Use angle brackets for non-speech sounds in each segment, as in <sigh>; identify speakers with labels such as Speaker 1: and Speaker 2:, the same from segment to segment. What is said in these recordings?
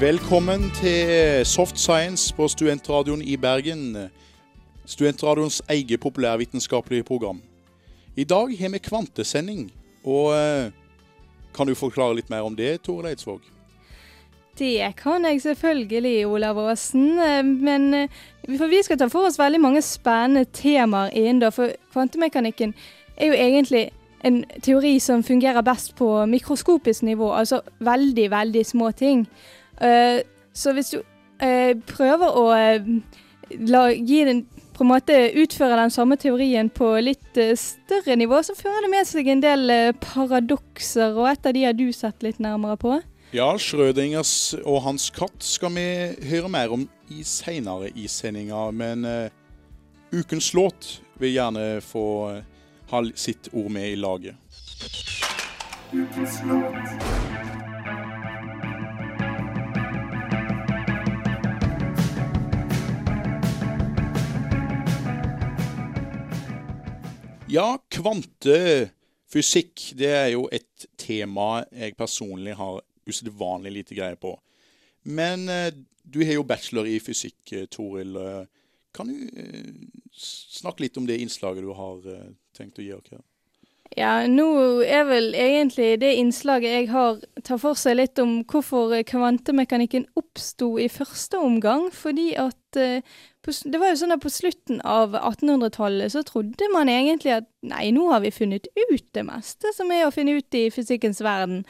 Speaker 1: Velkommen til Soft Science på Studentradioen i Bergen. Studentradioens eget populærvitenskapelige program. I dag har vi kvantesending, og eh, kan du forklare litt mer om det, Tore Leidsvåg?
Speaker 2: Det kan jeg selvfølgelig, Olav Aasen. Eh, Men eh, for vi skal ta for oss veldig mange spennende temaer innen da. For kvantemekanikken er jo egentlig en teori som fungerer best på mikroskopisk nivå. Altså veldig, veldig små ting. Eh, Så hvis du eh, prøver å eh, la, gi den på en måte utføre den samme teorien på litt større nivå, så fører det med seg en del paradokser, og et av de har du sett litt nærmere på.
Speaker 1: Ja, Schrødingers og hans katt skal vi høre mer om i seinere i sendinga, men ukens låt vil gjerne få ha sitt ord med i laget. Ja, kvantefysikk det er jo et tema jeg personlig har usedvanlig lite greie på. Men eh, du har jo bachelor i fysikk, eh, Toril. Eh, Kan du snakke litt om det innslaget du har tenkt å gi oss?
Speaker 2: Ja, nå er vel egentlig det innslaget jeg har, tar for seg litt om hvorfor kvantemekanikken oppsto i første omgang. Fordi at eh, det var jo sånn at på slutten av 1800-tallet så trodde man egentlig at nei, nå har vi funnet ut det meste som er å finne ut i fysikkens verden.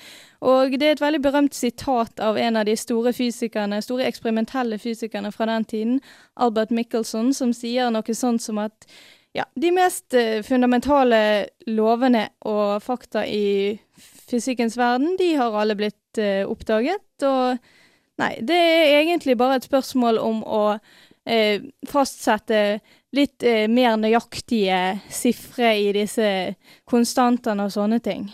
Speaker 2: Og det er et veldig berømt sitat av en av de store fysikerne, store eksperimentelle fysikerne fra den tiden, Albert Michelson, som sier noe sånt som at ja, de mest eh, fundamentale lovene og fakta i fysikkens verden, de har alle blitt eh, oppdaget. Og nei, det er egentlig bare et spørsmål om å eh, fastsette litt eh, mer nøyaktige sifre i disse konstantene og sånne ting.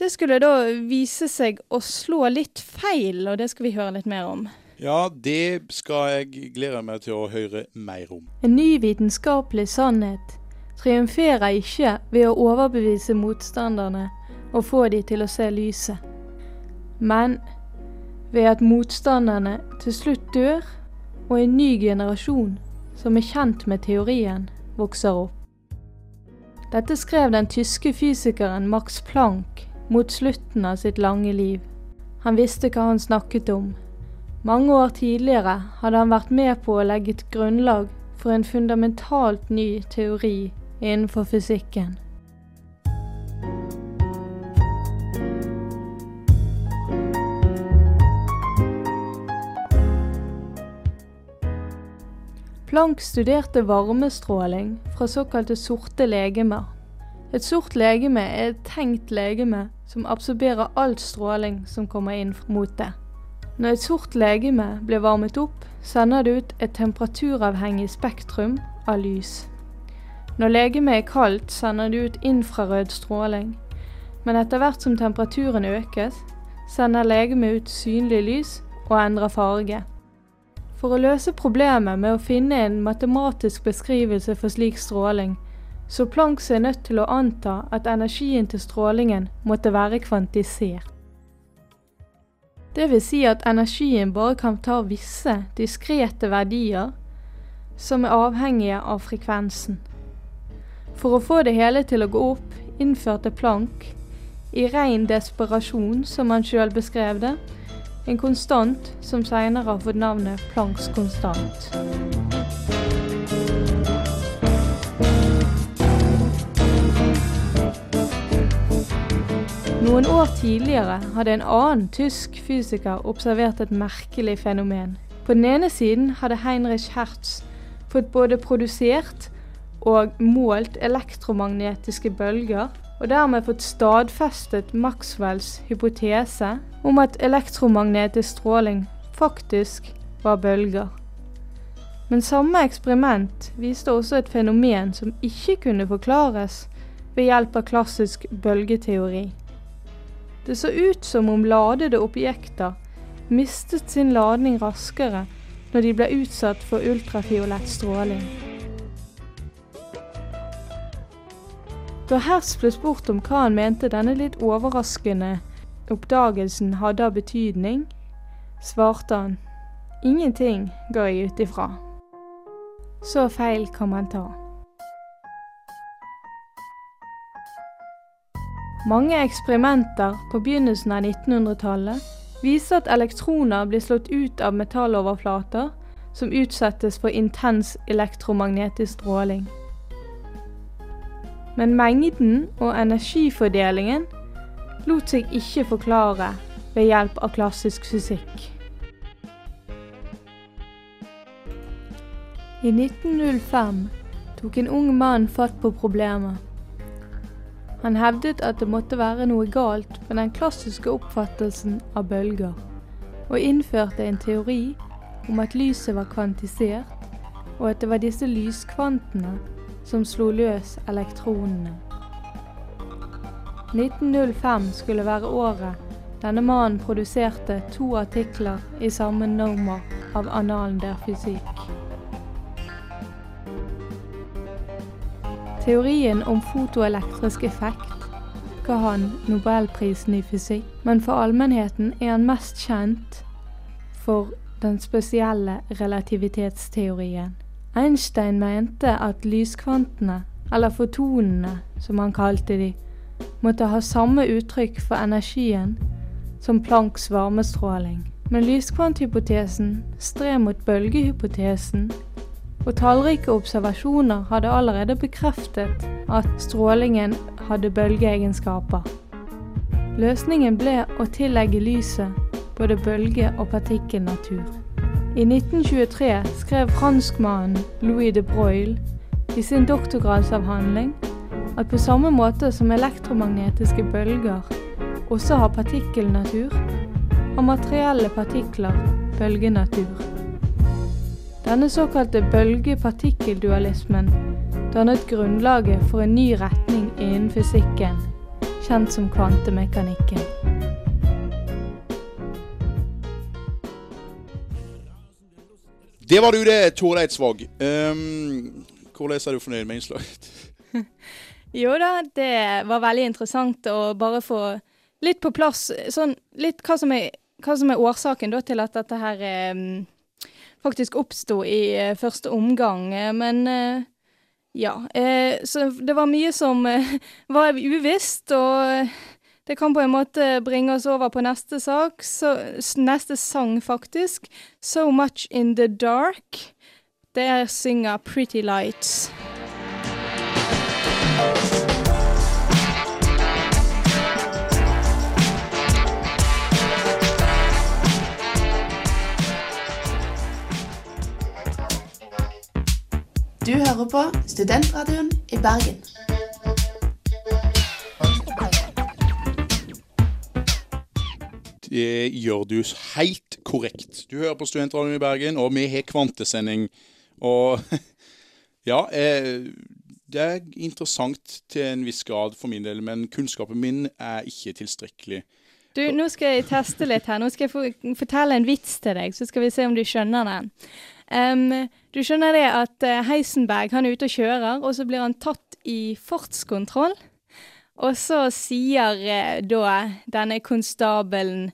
Speaker 2: Det skulle da vise seg å slå litt feil, og det skal vi høre litt mer om.
Speaker 1: Ja, det skal jeg glede meg til å høre mer om.
Speaker 3: En ny vitenskapelig sannhet triumferer ikke ved å overbevise motstanderne og få de til å se lyset, men ved at motstanderne til slutt dør og en ny generasjon som er kjent med teorien, vokser opp. Dette skrev den tyske fysikeren Max Planck mot slutten av sitt lange liv. Han visste hva han snakket om. Mange år tidligere hadde han vært med på å legge et grunnlag for en fundamentalt ny teori innenfor fysikken. Planck studerte varmestråling fra såkalte sorte legemer. Et sort legeme er et tenkt legeme som absorberer all stråling som kommer inn mot det. Når et sort legeme blir varmet opp, sender det ut et temperaturavhengig spektrum av lys. Når legemet er kaldt, sender det ut infrarød stråling. Men etter hvert som temperaturen økes, sender legemet ut synlig lys og endrer farge. For å løse problemet med å finne en matematisk beskrivelse for slik stråling, så Planck seg nødt til å anta at energien til strålingen måtte være kvantisert. Det vil si at energien bare kan ta visse, diskrete verdier som er avhengige av frekvensen. For å få det hele til å gå opp, innførte Planck, i ren desperasjon som han sjøl beskrev det, en konstant som seinere har fått navnet Plancks konstant. Noen år tidligere hadde en annen tysk fysiker observert et merkelig fenomen. På den ene siden hadde Heinrich Hertz fått både produsert
Speaker 2: og målt elektromagnetiske bølger, og dermed fått stadfestet Maxwells hypotese om at elektromagnetisk stråling faktisk var bølger. Men samme eksperiment viste også et fenomen som ikke kunne forklares ved hjelp av klassisk bølgeteori. Det så ut som om ladede objekter mistet sin ladning raskere når de ble utsatt for ultrafiolett stråling. Da Hertz ble spurt om hva han mente denne litt overraskende oppdagelsen hadde av betydning, svarte han ingenting går jeg ut ifra. Så feil kan man ta. Mange eksperimenter på begynnelsen av 1900-tallet viser at elektroner blir slått ut av metalloverflater som utsettes for intens elektromagnetisk stråling. Men mengden og energifordelingen lot seg ikke forklare ved hjelp av klassisk fysikk. I 1905 tok en ung mann fatt på problemet. Han hevdet at det måtte være noe galt med den klassiske oppfattelsen av bølger, og innførte en teori om at lyset var kvantisert, og at det var disse lyskvantene som slo løs elektronene. 1905 skulle være året denne mannen produserte to artikler i samme nummer av Annalen der fysikk. Teorien om fotoelektrisk effekt ga han nobelprisen i fysikk, men for allmennheten er han mest kjent for den spesielle relativitetsteorien. Einstein mente at lyskvantene, eller fotonene som han kalte de, måtte ha samme uttrykk for energien som Plancks varmestråling. Men lyskvanthypotesen stred mot bølgehypotesen og tallrike observasjoner hadde allerede bekreftet at strålingen hadde bølgeegenskaper. Løsningen ble å tillegge lyset både bølge- og partikkelnatur. I 1923 skrev franskmannen Louis de Broglie i sin doktorgradsavhandling at på samme måte som elektromagnetiske bølger også har partikkelnatur, har materielle partikler bølgenatur. Denne såkalte bølge-partikkeldualismen dannet grunnlaget for en ny retning innen fysikken, kjent som kvantemekanikken.
Speaker 1: Det var du det, Tore Eidsvåg. Um, hvordan er du fornøyd med innslaget? <laughs>
Speaker 4: Jo da, det var veldig interessant å bare få litt på plass sånn litt hva som er, hva som er årsaken da, til at dette her eh, faktisk oppsto i eh, første omgang. Eh, men eh, ja. Så det var mye som var uvisst, og det kan på en måte bringe oss over på neste sak. Så, neste sang, faktisk. 'So Much In The Dark'. Der synger Pretty Lights.
Speaker 5: Du hører på Studentradioen i Bergen.
Speaker 1: Det gjør du helt korrekt. Du hører på Studentradioen i Bergen, og vi har kvantesending. Og <laughs> ja, eh, det er interessant til en viss grad for min del, men kunnskapen min er ikke tilstrekkelig.
Speaker 4: Du, nå skal jeg teste litt her. Nå skal jeg fortelle en vits til deg, så skal vi se om du skjønner den. Um, du skjønner det at uh, Heisenberg han er ute og kjører, og så blir han tatt i fartskontroll. Og så sier eh, da denne konstabelen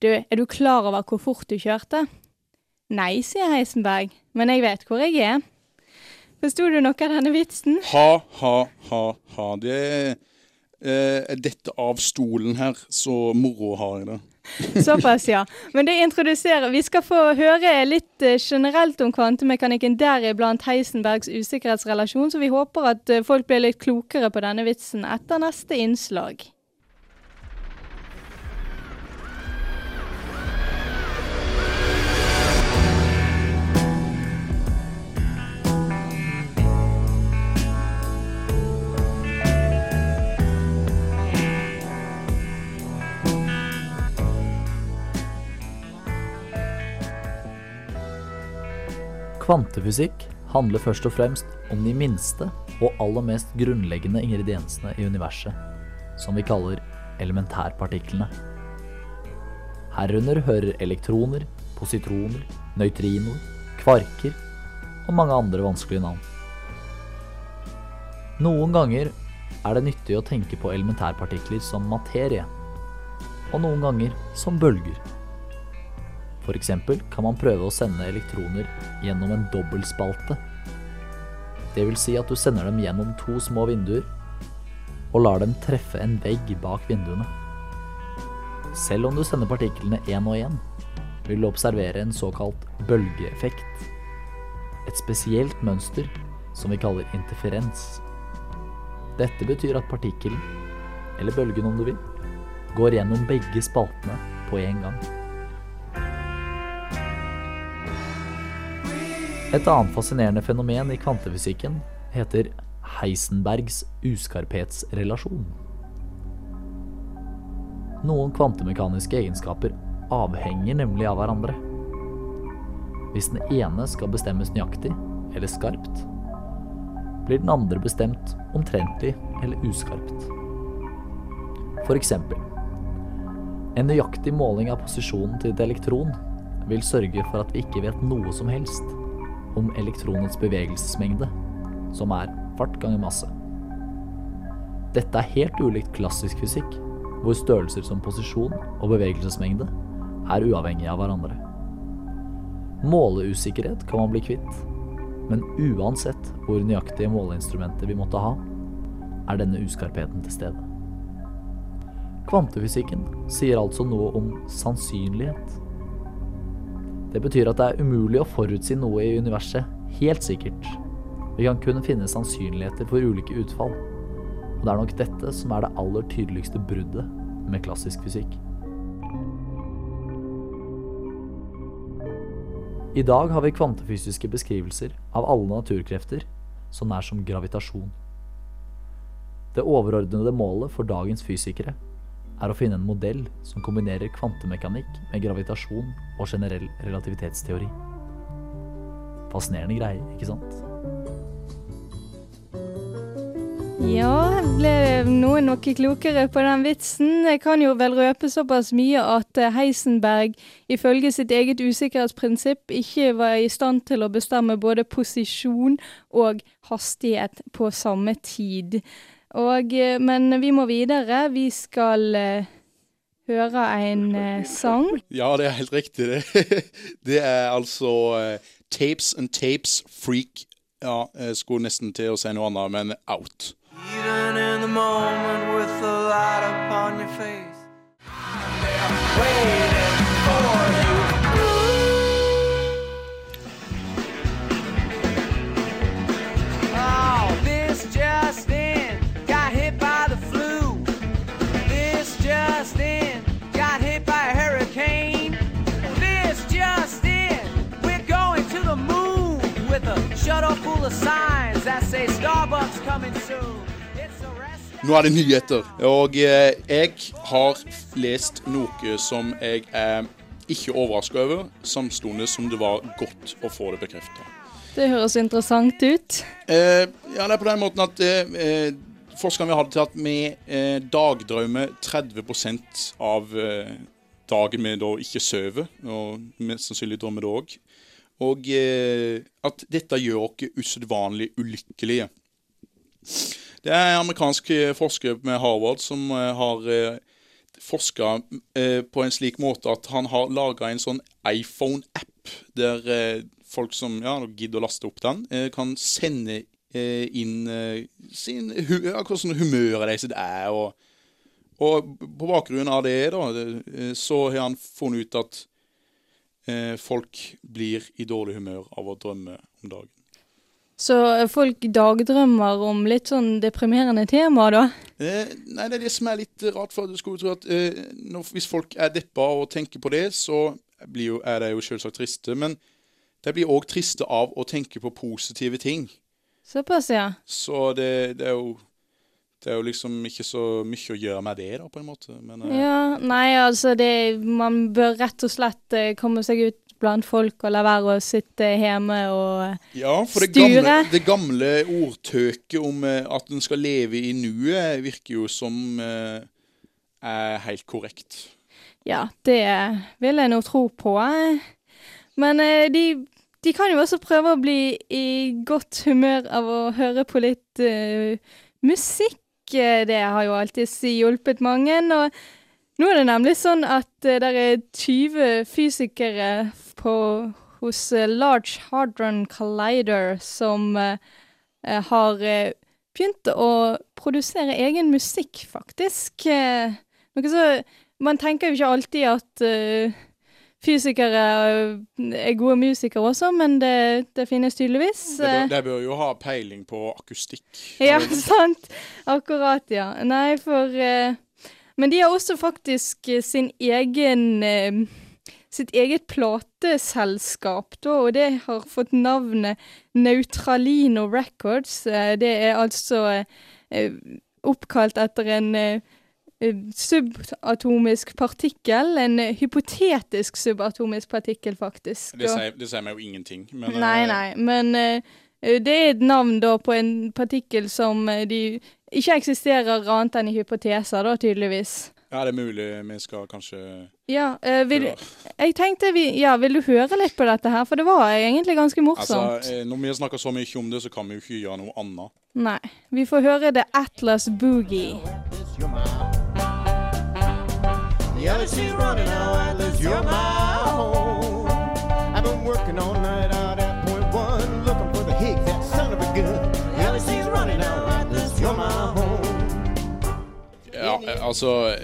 Speaker 4: Du, er du klar over hvor fort du kjørte? Nei, sier Heisenberg, men jeg vet hvor jeg er. Forsto du noe av denne vitsen?
Speaker 1: Ha, ha, ha, ha. Det eh, er dette av stolen her, så moro har jeg det. <laughs>
Speaker 4: Såpass, ja. Men det introduserer Vi skal få høre litt eh, generelt om kvantemekanikken, deriblant Heisenbergs usikkerhetsrelasjon, så vi håper at eh, folk blir litt klokere på denne vitsen etter neste innslag.
Speaker 6: Kvantefysikk handler først og fremst om de minste og aller mest grunnleggende ingrediensene i universet, som vi kaller elementærpartiklene. Herunder hører elektroner, positroner, nøytrinoer, kvarker og mange andre vanskelige navn. Noen ganger er det nyttig å tenke på elementærpartikler som materie, og noen ganger som bølger. Eksempel kan man prøve å sende elektroner gjennom en dobbeltspalte. Det vil si at du sender dem gjennom to små vinduer og lar dem treffe en vegg bak vinduene. Selv om du sender partiklene én og én, vil du observere en såkalt bølgeeffekt. Et spesielt mønster som vi kaller interferens. Dette betyr at partikkelen, eller bølgen om du vil, går gjennom begge spaltene på en gang. Et annet fascinerende fenomen i kvantefysikken heter Heisenbergs uskarphetsrelasjon. Noen kvantemekaniske egenskaper avhenger nemlig av hverandre. Hvis den ene skal bestemmes nøyaktig, eller skarpt, blir den andre bestemt omtrentlig eller uskarpt. For eksempel, en nøyaktig måling av posisjonen til et elektron vil sørge for at vi ikke vet noe som helst om elektronets bevegelsesmengde, som er fart ganger masse. Dette er helt ulikt klassisk fysikk, hvor størrelser som posisjon og bevegelsesmengde er uavhengige av hverandre. Måleusikkerhet kan man bli kvitt, men uansett hvor nøyaktige måleinstrumenter vi måtte ha, er denne uskarpheten til stede. Kvantefysikken sier altså noe om sannsynlighet. Det betyr at det er umulig å forutsi noe i universet helt sikkert. Vi kan kun finne sannsynligheter for ulike utfall. Og det er nok dette som er det aller tydeligste bruddet med klassisk fysikk. I dag har vi kvantefysiske beskrivelser av alle naturkrefter så nær som gravitasjon. Det overordnede målet for dagens fysikere er å finne en modell som kombinerer kvantemekanikk med gravitasjon og generell relativitetsteori. Fascinerende greie, ikke sant?
Speaker 2: Ja, ble noen noe klokere på den vitsen? Jeg kan jo vel røpe såpass mye at eh, Heisenberg ifølge sitt eget usikkerhetsprinsipp ikke var i stand til å bestemme både posisjon og hastighet på samme tid. Og, eh, men vi må videre. Vi skal uh, høre en uh, sang.
Speaker 1: Ja, det er helt riktig. Det, <laughs> det er altså uh, Tapes and Tapes Freak. Ja, jeg skulle nesten til å si noe annet, men out.
Speaker 7: Even in the moment with the light upon your face.
Speaker 1: Nå er det nyheter, og eh, jeg har lest noe som jeg er ikke overraska over, samtidig som det var godt å få det bekrefta.
Speaker 2: Det høres interessant ut.
Speaker 1: Eh, ja, det er på den måten at eh, eh, forskerne vi hadde til at vi eh, dagdrømmer 30 av eh, dagen vi da ikke sover, og mest sannsynlig drømmer det òg. Og eh, at dette gjør oss usedvanlig ulykkelige. Det er en amerikansk eh, forsker med Harvard som eh, har eh, forska på en slik måte at han har laga en sånn iPhone-app der folk som ja, gidder å laste opp den, kan sende inn sin hvordan humøret deres er. Og, og på bakgrunn av det, da, så har han funnet ut at folk blir i dårlig humør av å drømme om dagen.
Speaker 2: Så folk dagdrømmer om litt sånn deprimerende temaer, da?
Speaker 1: Eh, nei, det er det som er litt rart. for at Du skulle tro at eh, når, Hvis folk er deppa og tenker på det, så blir jo, er de jo selvsagt triste. Men de blir òg triste av å tenke på positive ting.
Speaker 2: Såpass, ja.
Speaker 1: Så det, det er jo det er jo liksom ikke så mye å gjøre med det, da, på en måte. Men eh,
Speaker 2: Ja, nei, altså det Man bør rett og slett eh, komme seg ut blant folk og la være å sitte hjemme og
Speaker 1: Ja, for det
Speaker 2: Styre.
Speaker 1: gamle, det gamle ordtøket om eh, at en skal leve i nuet, virker jo som eh, er helt korrekt.
Speaker 2: Ja, det vil jeg nå tro på. Men eh, de, de kan jo også prøve å bli i godt humør av å høre på litt eh, musikk. Eh, Det har jo alltid hjulpet mange. Og nå er det nemlig sånn at eh, det er 20 fysikere på, hos eh, Large Hadron Collider som eh, eh, har begynt å produsere egen musikk, faktisk. Så Man tenker jo ikke alltid at uh, fysikere er gode musikere også, men det, det finnes tydeligvis.
Speaker 1: De
Speaker 2: eh.
Speaker 1: bør, de bør jo ha peiling på akustikk.
Speaker 2: Ja, <laughs> sant. Akkurat, ja. Nei, for uh, Men de har også faktisk sin egen eh, Sitt eget plateselskap, da, og det har fått navnet Neutralino Records. Eh, det er altså eh, oppkalt etter en eh, subatomisk partikkel. En hypotetisk subatomisk partikkel, faktisk.
Speaker 1: Det sier, det sier meg jo ingenting. Men,
Speaker 2: Nei, nei, men det er et navn da på en partikkel som de ikke eksisterer annet enn i hypoteser, da, tydeligvis.
Speaker 1: Ja, det er mulig vi skal kanskje
Speaker 2: Ja, eh, vil, jeg tenkte vi Ja, vil du høre litt på dette her? For det var egentlig ganske morsomt.
Speaker 1: Altså, eh, når vi har snakka så mye om det, så kan vi jo ikke gjøre noe annet.
Speaker 2: Nei. Vi får høre The Atlas Boogie.
Speaker 8: The she's running now, Atlas, you're my home. I've been working all
Speaker 1: altså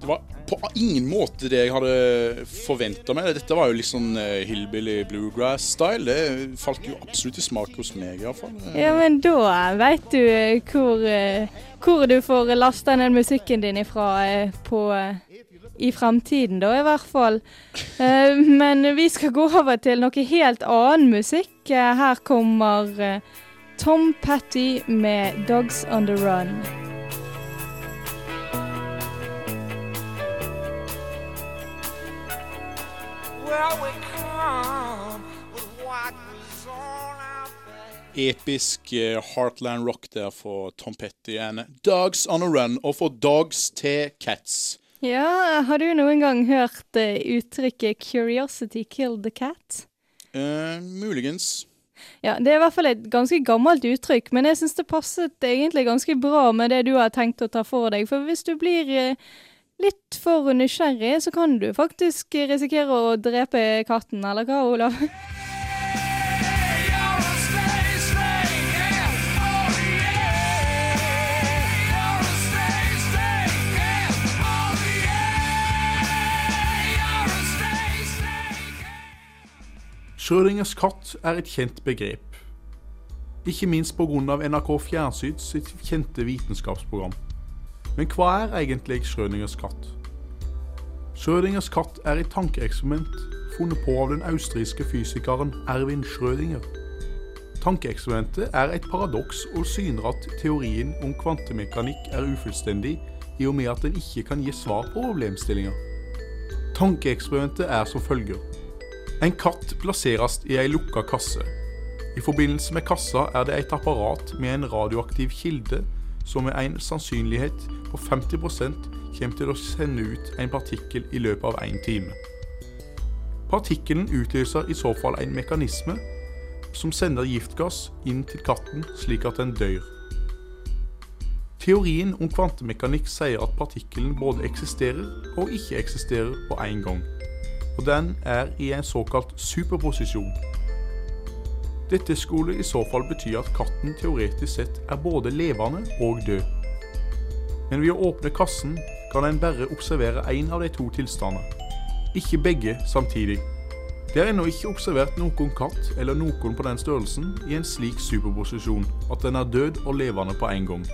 Speaker 1: Det var på ingen måte det jeg hadde forventa meg. Dette var jo litt sånn eh, hillbilly bluegrass-style. Det falt jo absolutt i smak hos meg, iallfall.
Speaker 2: Ja, men da veit du eh, hvor, eh, hvor du får lasta ned musikken din ifra eh, på eh, i fremtiden, da i hvert fall. Eh, Men vi skal gå over til noe helt annen musikk. Eh, Her kommer eh, Tom Petty med 'Dogs on the Run'.
Speaker 1: Episk eh, Heartland rock der for Tom Petty and Dogs on a Run, og for Dogs til Cats.
Speaker 2: Ja, har du noen gang hørt eh, uttrykket 'curiosity killed the cat'?
Speaker 1: Eh, muligens.
Speaker 2: Ja, Det er i hvert fall et ganske gammelt uttrykk, men jeg syns det passet egentlig ganske bra med det du har tenkt å ta for deg. For hvis du blir eh, litt for nysgjerrig, så kan du faktisk risikere å drepe katten, eller hva, Olav? <laughs>
Speaker 9: Schrødingers katt er et kjent begrep. Ikke minst pga. NRK Fjernsyns sitt kjente vitenskapsprogram. Men hva er egentlig Schrødingers katt? Schrødingers katt er et tankeeksperiment funnet på av den austriske fysikeren Erwin Schrødinger. Tankeeksperimentet er et paradoks og syner at teorien om kvantemekanikk er ufullstendig i og med at den ikke kan gi svar på problemstillinger. Tankeeksperimentet er som følger. En katt plasseres i ei lukka kasse. I forbindelse med kassa er det et apparat med en radioaktiv kilde som med en sannsynlighet på 50 kommer til å sende ut en partikkel i løpet av én time. Partikkelen utløser i så fall en mekanisme som sender giftgass inn til katten slik at den dør. Teorien om kvantemekanikk sier at partikkelen både eksisterer og ikke eksisterer på én gang og den er i en såkalt superposisjon. Dette skulle i så fall bety at katten teoretisk sett er både levende og død. Men ved å åpne kassen kan en bare observere én av de to tilstandene, ikke begge samtidig. Det er ennå ikke observert noen katt eller noen på den størrelsen i en slik superposisjon at den er død og levende på en gang.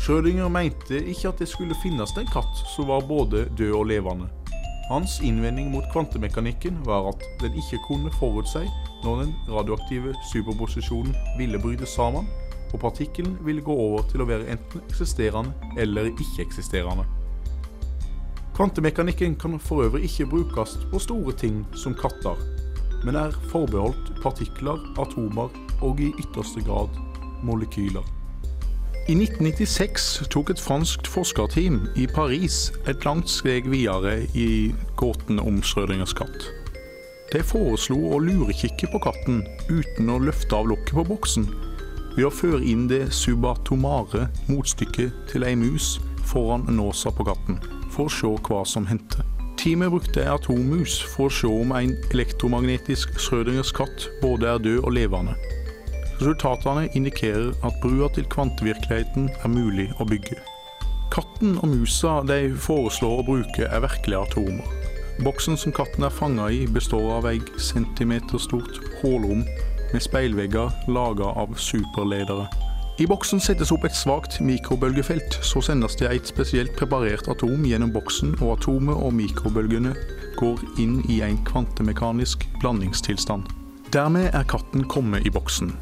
Speaker 9: Schrødinger mente ikke at det skulle finnes en katt som var både død og levende. Hans innvending mot kvantemekanikken var at den ikke kunne forutsi når den radioaktive superposisjonen ville bryte sammen, og partikkelen ville gå over til å være enten eksisterende eller ikke-eksisterende. Kvantemekanikken kan for øvrig ikke brukes på store ting som katter, men er forbeholdt partikler, atomer og i ytterste grad molekyler. I 1996 tok et fransk forskerteam i Paris et langt steg videre i gåten om Schrødingers katt. De foreslo å lurekikke på katten uten å løfte av lokket på boksen, ved å føre inn det subatomare motstykket til ei mus foran nåsa på katten, for å se hva som hendte. Teamet brukte ei atommus for å se om en elektromagnetisk Schrødingers katt både er død og levende. Resultatene indikerer at brua til kvantevirkeligheten er mulig å bygge. Katten og musa de foreslår å bruke, er virkelige atomer. Boksen som katten er fanga i, består av et centimeterstort hullrom med speilvegger laga av superledere. I boksen settes opp et svakt mikrobølgefelt, så sendes det et spesielt preparert atom gjennom boksen, og atomet og mikrobølgene går inn i en kvantemekanisk blandingstilstand. Dermed er katten kommet i boksen.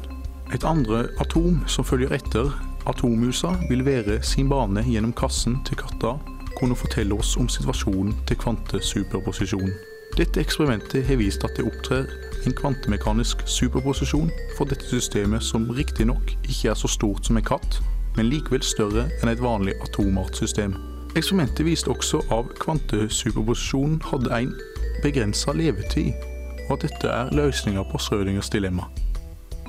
Speaker 9: Et andre atom som følger etter, atommusa, vil være sin bane gjennom kassen til katta, kunne fortelle oss om situasjonen til kvantesuperposisjonen. Dette eksperimentet har vist at det opptrer en kvantemekanisk superposisjon for dette systemet som riktignok ikke er så stort som en katt, men likevel større enn et vanlig atomartsystem. Eksperimentet viste også at kvantesuperposisjonen hadde en begrensa levetid, og at dette er løsninger på Schrødingers dilemma.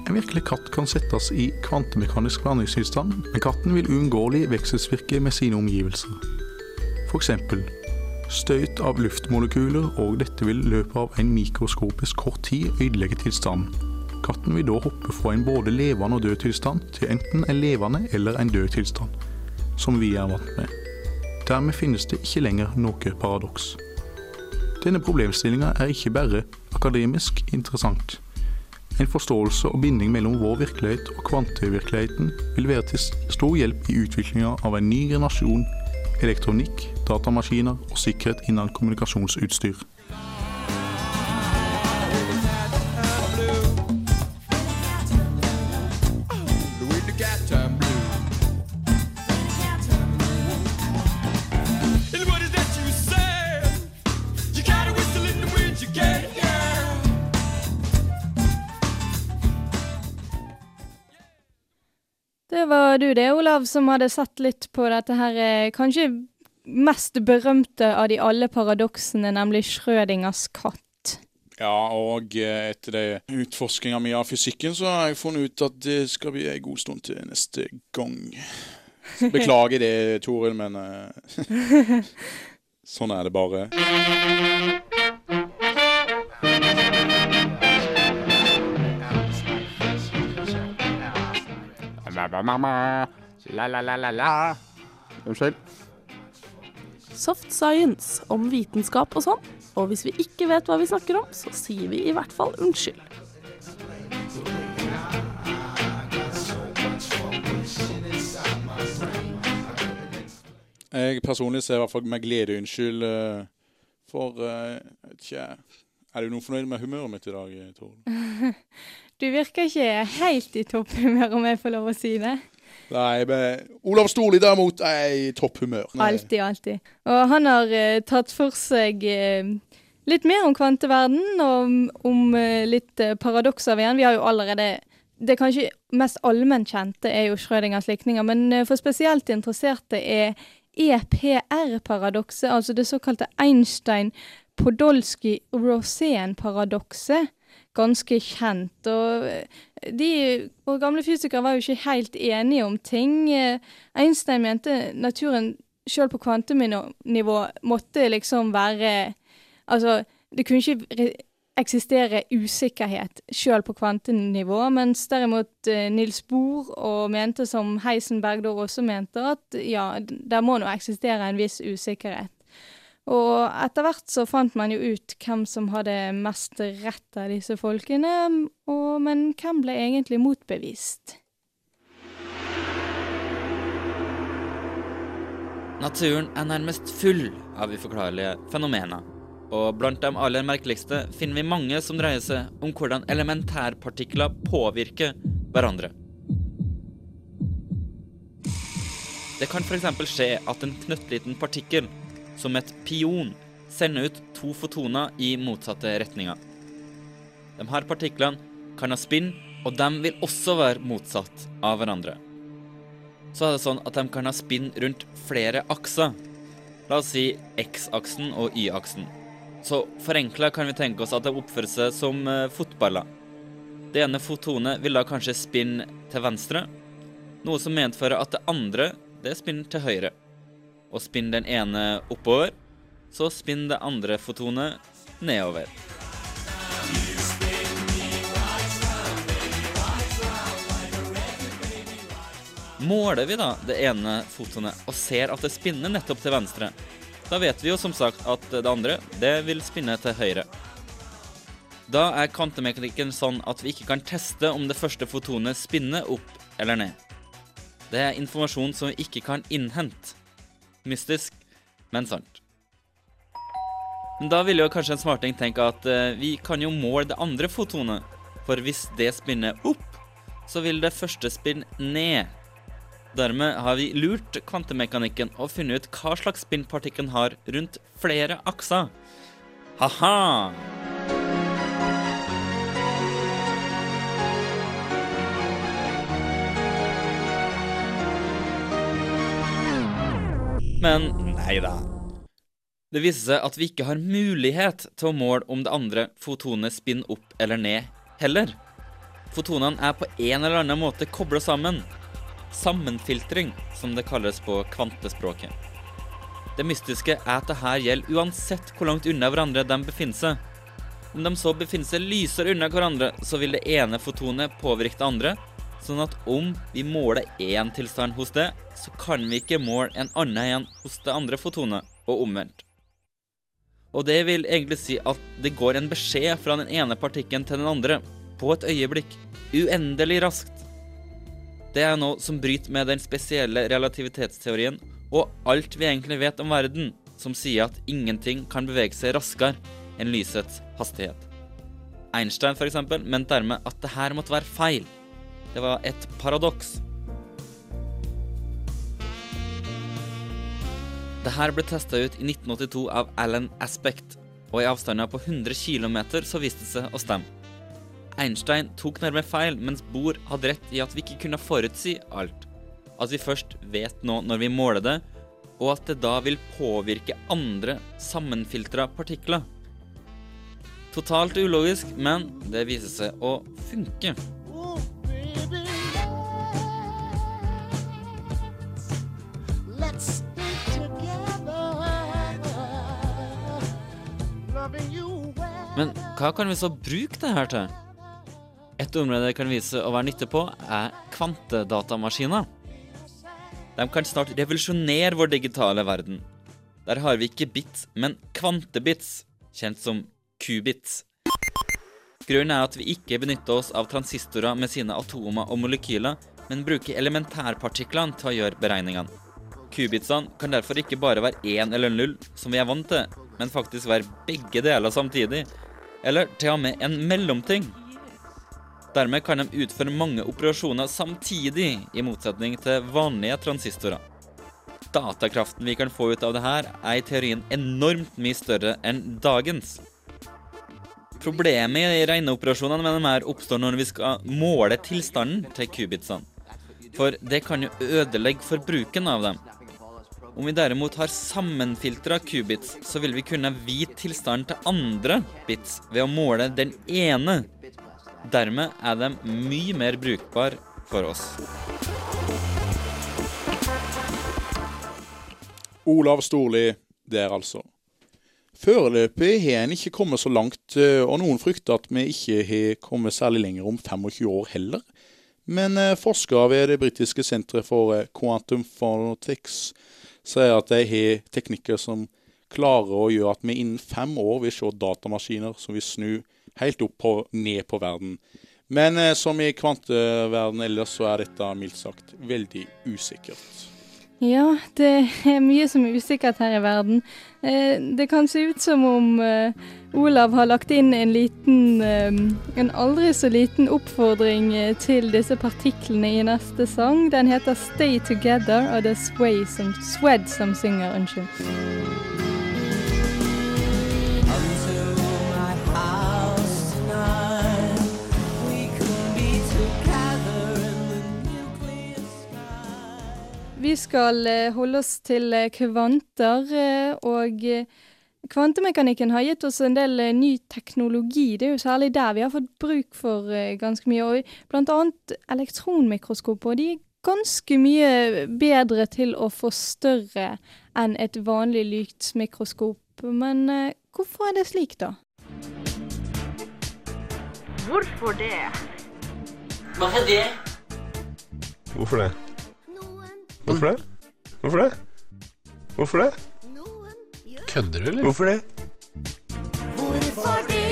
Speaker 9: En virkelig katt kan settes i kvantemekanisk blandingstilstand, men katten vil uunngåelig vekselsvirke med sine omgivelser. F.eks. støyt av luftmolekyler, og dette vil i løpet av en mikroskopisk kort tid ødelegge tilstanden. Katten vil da hoppe fra en både levende og død tilstand til enten en levende eller en død tilstand, som vi er vant med. Dermed finnes det ikke lenger noe paradoks. Denne problemstillinga er ikke bare akademisk interessant. En forståelse og binding mellom vår virkelighet og kvantevirkeligheten vil være til stor hjelp i utviklinga av en ny generasjon elektronikk, datamaskiner og sikkerhet innen kommunikasjonsutstyr.
Speaker 2: Du det, Olav, som hadde sett litt på dette her eh, kanskje mest berømte av de alle paradoksene, nemlig Schrødingers katt.
Speaker 1: Ja, og eh, etter det mi av fysikken, så har jeg funnet ut at det skal bli en god stund til neste gang. Beklager det, Toril, men eh, <laughs> sånn er det bare.
Speaker 10: La, la, la, la, la. Unnskyld.
Speaker 11: Soft science om vitenskap og sånn. Og hvis vi ikke vet hva vi snakker om, så sier vi i hvert fall unnskyld.
Speaker 1: Jeg personlig ser i hvert fall med glede unnskyld eh, for uh, jeg vet ikke, Er du noe fornøyd med humøret mitt i dag, Tord? <laughs>
Speaker 2: Du virker ikke helt i topphumør, om jeg får lov å si det.
Speaker 1: Nei, men Olav Storli derimot er i topphumør.
Speaker 2: Alltid, alltid. Og han har uh, tatt for seg uh, litt mer om kvanteverden, og om, eh, litt paradokser ved han. Vi har jo allerede Det kanskje mest allment kjente er jo Schrødingers likninger, men for spesielt interesserte er EPR-paradokset, altså det såkalte Einstein-Podolsky-Rosen-paradokset ganske kjent. Og eh, de våre gamle fysikere var jo ikke helt enige om ting. Eh, Einstein mente naturen sjøl på kvantenivå måtte liksom være Altså, det kunne ikke eksistere usikkerhet sjøl på kvantenivå, mens derimot eh, Nils Bohr og mente, som Heisenberg da også mente, at ja, der må nå eksistere en viss usikkerhet. Og etter hvert så fant man jo ut hvem som hadde mest rett av disse folkene, og, men hvem ble egentlig motbevist?
Speaker 12: Naturen er nærmest full av uforklarlige fenomener. Og blant de aller merkeligste finner vi mange som dreier seg om hvordan elementærpartikler påvirker hverandre. Det kan f.eks. skje at en knøttliten partikkel, som et pion, sender ut to fotoner i motsatte retninger. De her partiklene kan ha spinn, og de vil også være motsatt av hverandre. Så er det sånn at de kan ha spinn rundt flere akser. La oss si X-aksen og Y-aksen. Så forenkla kan vi tenke oss at de oppfører seg som eh, fotballer. Det ene fotonet vil da kanskje spinne til venstre, noe som medfører at det andre det spinner til høyre. Og spinn den ene oppover, så spinn det andre fotonet nedover. Måler vi da det ene fotonet og ser at det spinner nettopp til venstre, da vet vi jo som sagt at det andre det vil spinne til høyre. Da er kvantemekanikken sånn at vi ikke kan teste om det første fotonet spinner opp eller ned. Det er informasjon som vi ikke kan innhente. Mystisk, men sant. Men da ville jo kanskje en smarting tenke at eh, vi kan jo måle det andre fotonet, for hvis det spinner opp, så vil det første spinne ned. Dermed har vi lurt kvantemekanikken og funnet ut hva slags spinn partikkelen har rundt flere akser. Ha-ha! Men nei da. Det viser seg at vi ikke har mulighet til å måle om det andre fotonet spinner opp eller ned heller. Fotonene er på en eller annen måte kobla sammen. Sammenfiltring, som det kalles på kvantespråket. Det mystiske er at dette gjelder uansett hvor langt unna hverandre de befinner seg. Om de så befinner seg lysere unna hverandre, så vil det ene fotonet påvirke det andre, sånn at om vi måler én tilstand hos det, så kan vi ikke måle en annen igjen hos det andre fotonet, og omvendt. Og det vil egentlig si at det går en beskjed fra den ene partikken til den andre, på et øyeblikk, uendelig raskt. Det er noe som bryter med den spesielle relativitetsteorien og alt vi egentlig vet om verden, som sier at ingenting kan bevege seg raskere enn lysets hastighet. Einstein eksempel, mente dermed at det her måtte være feil. Det var et paradoks. Det her ble testa ut i 1982 av Alan Aspect, og i avstander på 100 km så viste det seg å stemme. Einstein tok nærmere feil, mens Bohr hadde rett i at vi ikke kunne forutsi alt. At vi først vet nå når vi måler det, og at det da vil påvirke andre sammenfiltra partikler. Totalt ulogisk, men det viser seg å funke. Men hva kan vi så bruke det her til? Et område det kan vise å være nytte på, er kvantedatamaskiner. De kan snart revolusjonere vår digitale verden. Der har vi ikke bits, men kvantebits, kjent som qubits. Grunnen er at vi ikke benytter oss av transistorer med sine atomer og molekyler, men bruker elementærpartiklene til å gjøre beregningene. Kubitsene kan derfor ikke bare være én eller null, som vi er vant til, men faktisk være begge deler samtidig, eller til og med en mellomting. Dermed kan de utføre mange operasjoner samtidig, i motsetning til vanlige transistorer. Datakraften vi kan få ut av det her, er i teorien enormt mye større enn dagens. Problemet i regneoperasjonene med dem her oppstår når vi skal måle tilstanden til kubitsene. For det kan jo ødelegge for bruken av dem. Om vi derimot har sammenfiltra qubits, så vil vi kunne vite tilstanden til andre bits ved å måle den ene. Dermed er de mye mer brukbar for oss.
Speaker 1: Olav Storli der, altså. Foreløpig har en ikke kommet så langt, eh, og noen frykter at vi ikke har kommet særlig lenger om 25 år heller. Men eh, forskere ved det britiske senteret for eh, Quantum Phonetics sier at jeg har teknikker som klarer å gjøre at vi innen fem år vil se datamaskiner som vil snu helt opp og ned på verden. Men eh, som i kvanteverdenen ellers, så er dette mildt sagt veldig usikkert.
Speaker 2: Ja, det er mye som er usikkert her i verden. Eh, det kan se ut som om eh, Olav har lagt inn en liten eh, En aldri så liten oppfordring til disse partiklene i neste sang. Den heter 'Stay Together', og det er Sway som, Swed som synger. Unnskyld. Vi skal eh, holde oss til eh, kvanter. eh, Og kvantemekanikken har gitt oss en del ny teknologi. Det er jo særlig der vi har fått bruk for ganske mye. Og blant annet elektronmikroskoper. Og de er ganske mye bedre til å forstørre enn et vanlig lyktsmikroskop. Men hvorfor er det slik, da?
Speaker 13: Hvorfor det?
Speaker 14: Hva er det?
Speaker 15: Hvorfor det? Hvorfor det? Hvorfor det? Hvorfor det?
Speaker 16: Kødder du, eller?
Speaker 15: Hvorfor det?
Speaker 8: Hvorfor det?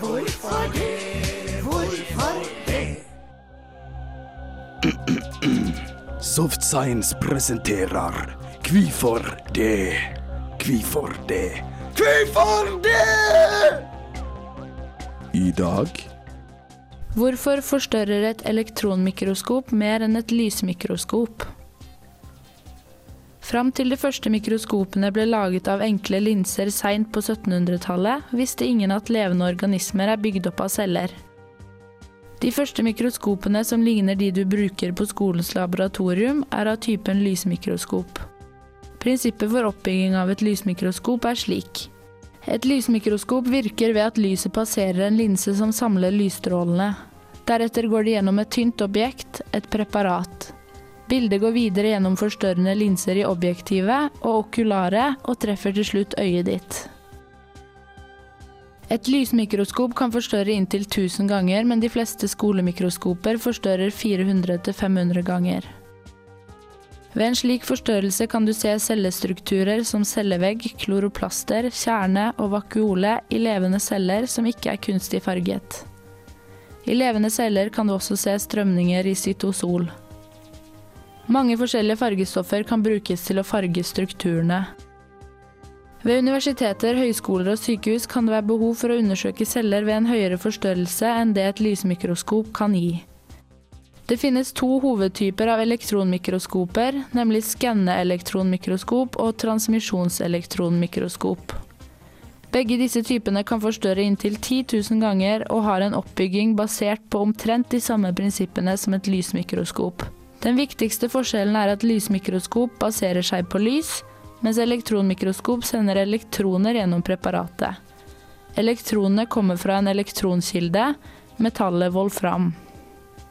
Speaker 8: Hvorfor det? Hvorfor det?
Speaker 17: Soft Science presenterer Kvifor det? Kvifor det? Kvifor det? I dag
Speaker 18: Hvorfor forstørrer et elektronmikroskop mer enn et lysmikroskop? Fram til de første mikroskopene ble laget av enkle linser seint på 1700-tallet, visste ingen at levende organismer er bygd opp av celler. De første mikroskopene som ligner de du bruker på skolens laboratorium, er av typen lysmikroskop. Prinsippet for oppbygging av et lysmikroskop er slik. Et lysmikroskop virker ved at lyset passerer en linse som samler lysstrålene. Deretter går det gjennom et tynt objekt, et preparat. Bildet går videre gjennom forstørrende linser i objektivet og okularet, og treffer til slutt øyet ditt. Et lysmikroskop kan forstørre inntil 1000 ganger, men de fleste skolemikroskoper forstørrer 400-500 ganger. Ved en slik forstørrelse kan du se cellestrukturer som cellevegg, kloroplaster, kjerne og vakuole i levende celler som ikke er kunstig farget. I levende celler kan du også se strømninger i cytosol. Mange forskjellige fargestoffer kan brukes til å farge strukturene. Ved universiteter, høyskoler og sykehus kan det være behov for å undersøke celler ved en høyere forstørrelse enn det et lysmikroskop kan gi. Det finnes to hovedtyper av elektronmikroskoper, nemlig skanneelektronmikroskop og transmisjonselektronmikroskop. Begge disse typene kan forstørre inntil 10 000 ganger og har en oppbygging basert på omtrent de samme prinsippene som et lysmikroskop. Den viktigste forskjellen er at lysmikroskop baserer seg på lys, mens elektronmikroskop sender elektroner gjennom preparatet. Elektronene kommer fra en elektronkilde, metallet volfram.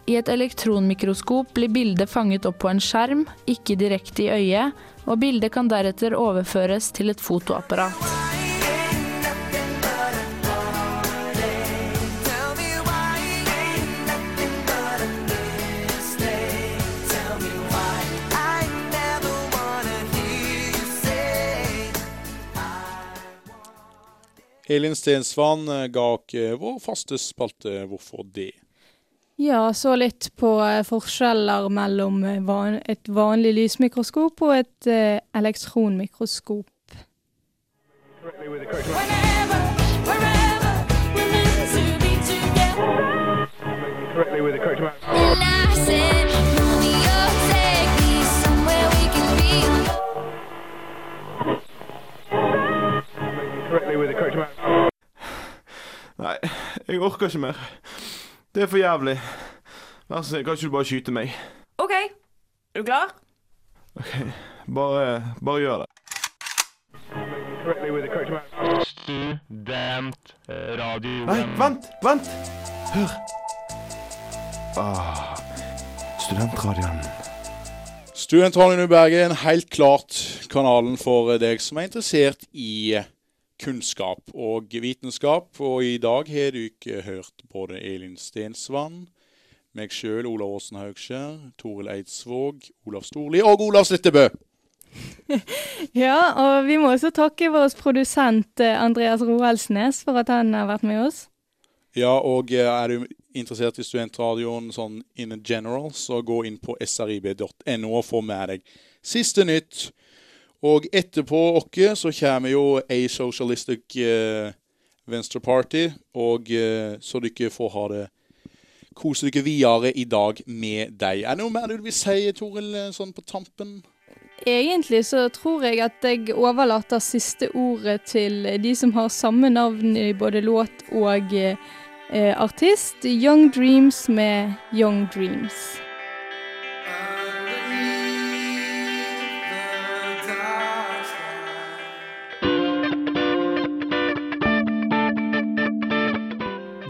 Speaker 18: I et elektronmikroskop blir bildet fanget opp på en skjerm, ikke direkte i øyet, og bildet kan deretter overføres til et fotoapparat.
Speaker 1: Elin Stensvann eh, ga oss eh, vår faste spalte Hvorfor det?
Speaker 2: Ja, så litt på eh, forskjeller mellom eh, van et vanlig lysmikroskop og et eh, elektronmikroskop.
Speaker 15: Nei, jeg orker ikke mer. Det er for jævlig. Vær så snill, kan ikke du bare skyte meg?
Speaker 13: OK, er du klar?
Speaker 15: Ok, Bare, bare gjør det.
Speaker 16: Studentradio
Speaker 15: Nei, vent! Vent! Hør. Ah, studentradioen.
Speaker 1: Studentradioen i Bergen, helt klart kanalen for deg som er interessert i kunnskap og vitenskap. Og i dag har du ikke hørt både Elin Stensvann, meg sjøl, Olav Åsen Haugskjær, Toril Eidsvåg, Olav Storli og Olav Slittebø. <laughs>
Speaker 2: Ja, og vi må også takke vår produsent eh, Andreas Roaldsnes for at han har vært med oss.
Speaker 1: Ja, og eh, er du interessert i studentradioen sånn in general, så gå inn på srib.no og få med deg siste nytt. Og etterpå oss så kommer jo A Socialistic eh, Venstre Party, og eh, så dere får ha det Kose dere videre i dag med deg. Er det noe mer du vil si, Toril, eh, sånn på tampen?
Speaker 2: Egentlig så tror jeg at jeg overlater siste ordet til de som har samme navn i både låt og eh, eh, artist. Young Dreams med Young Dreams.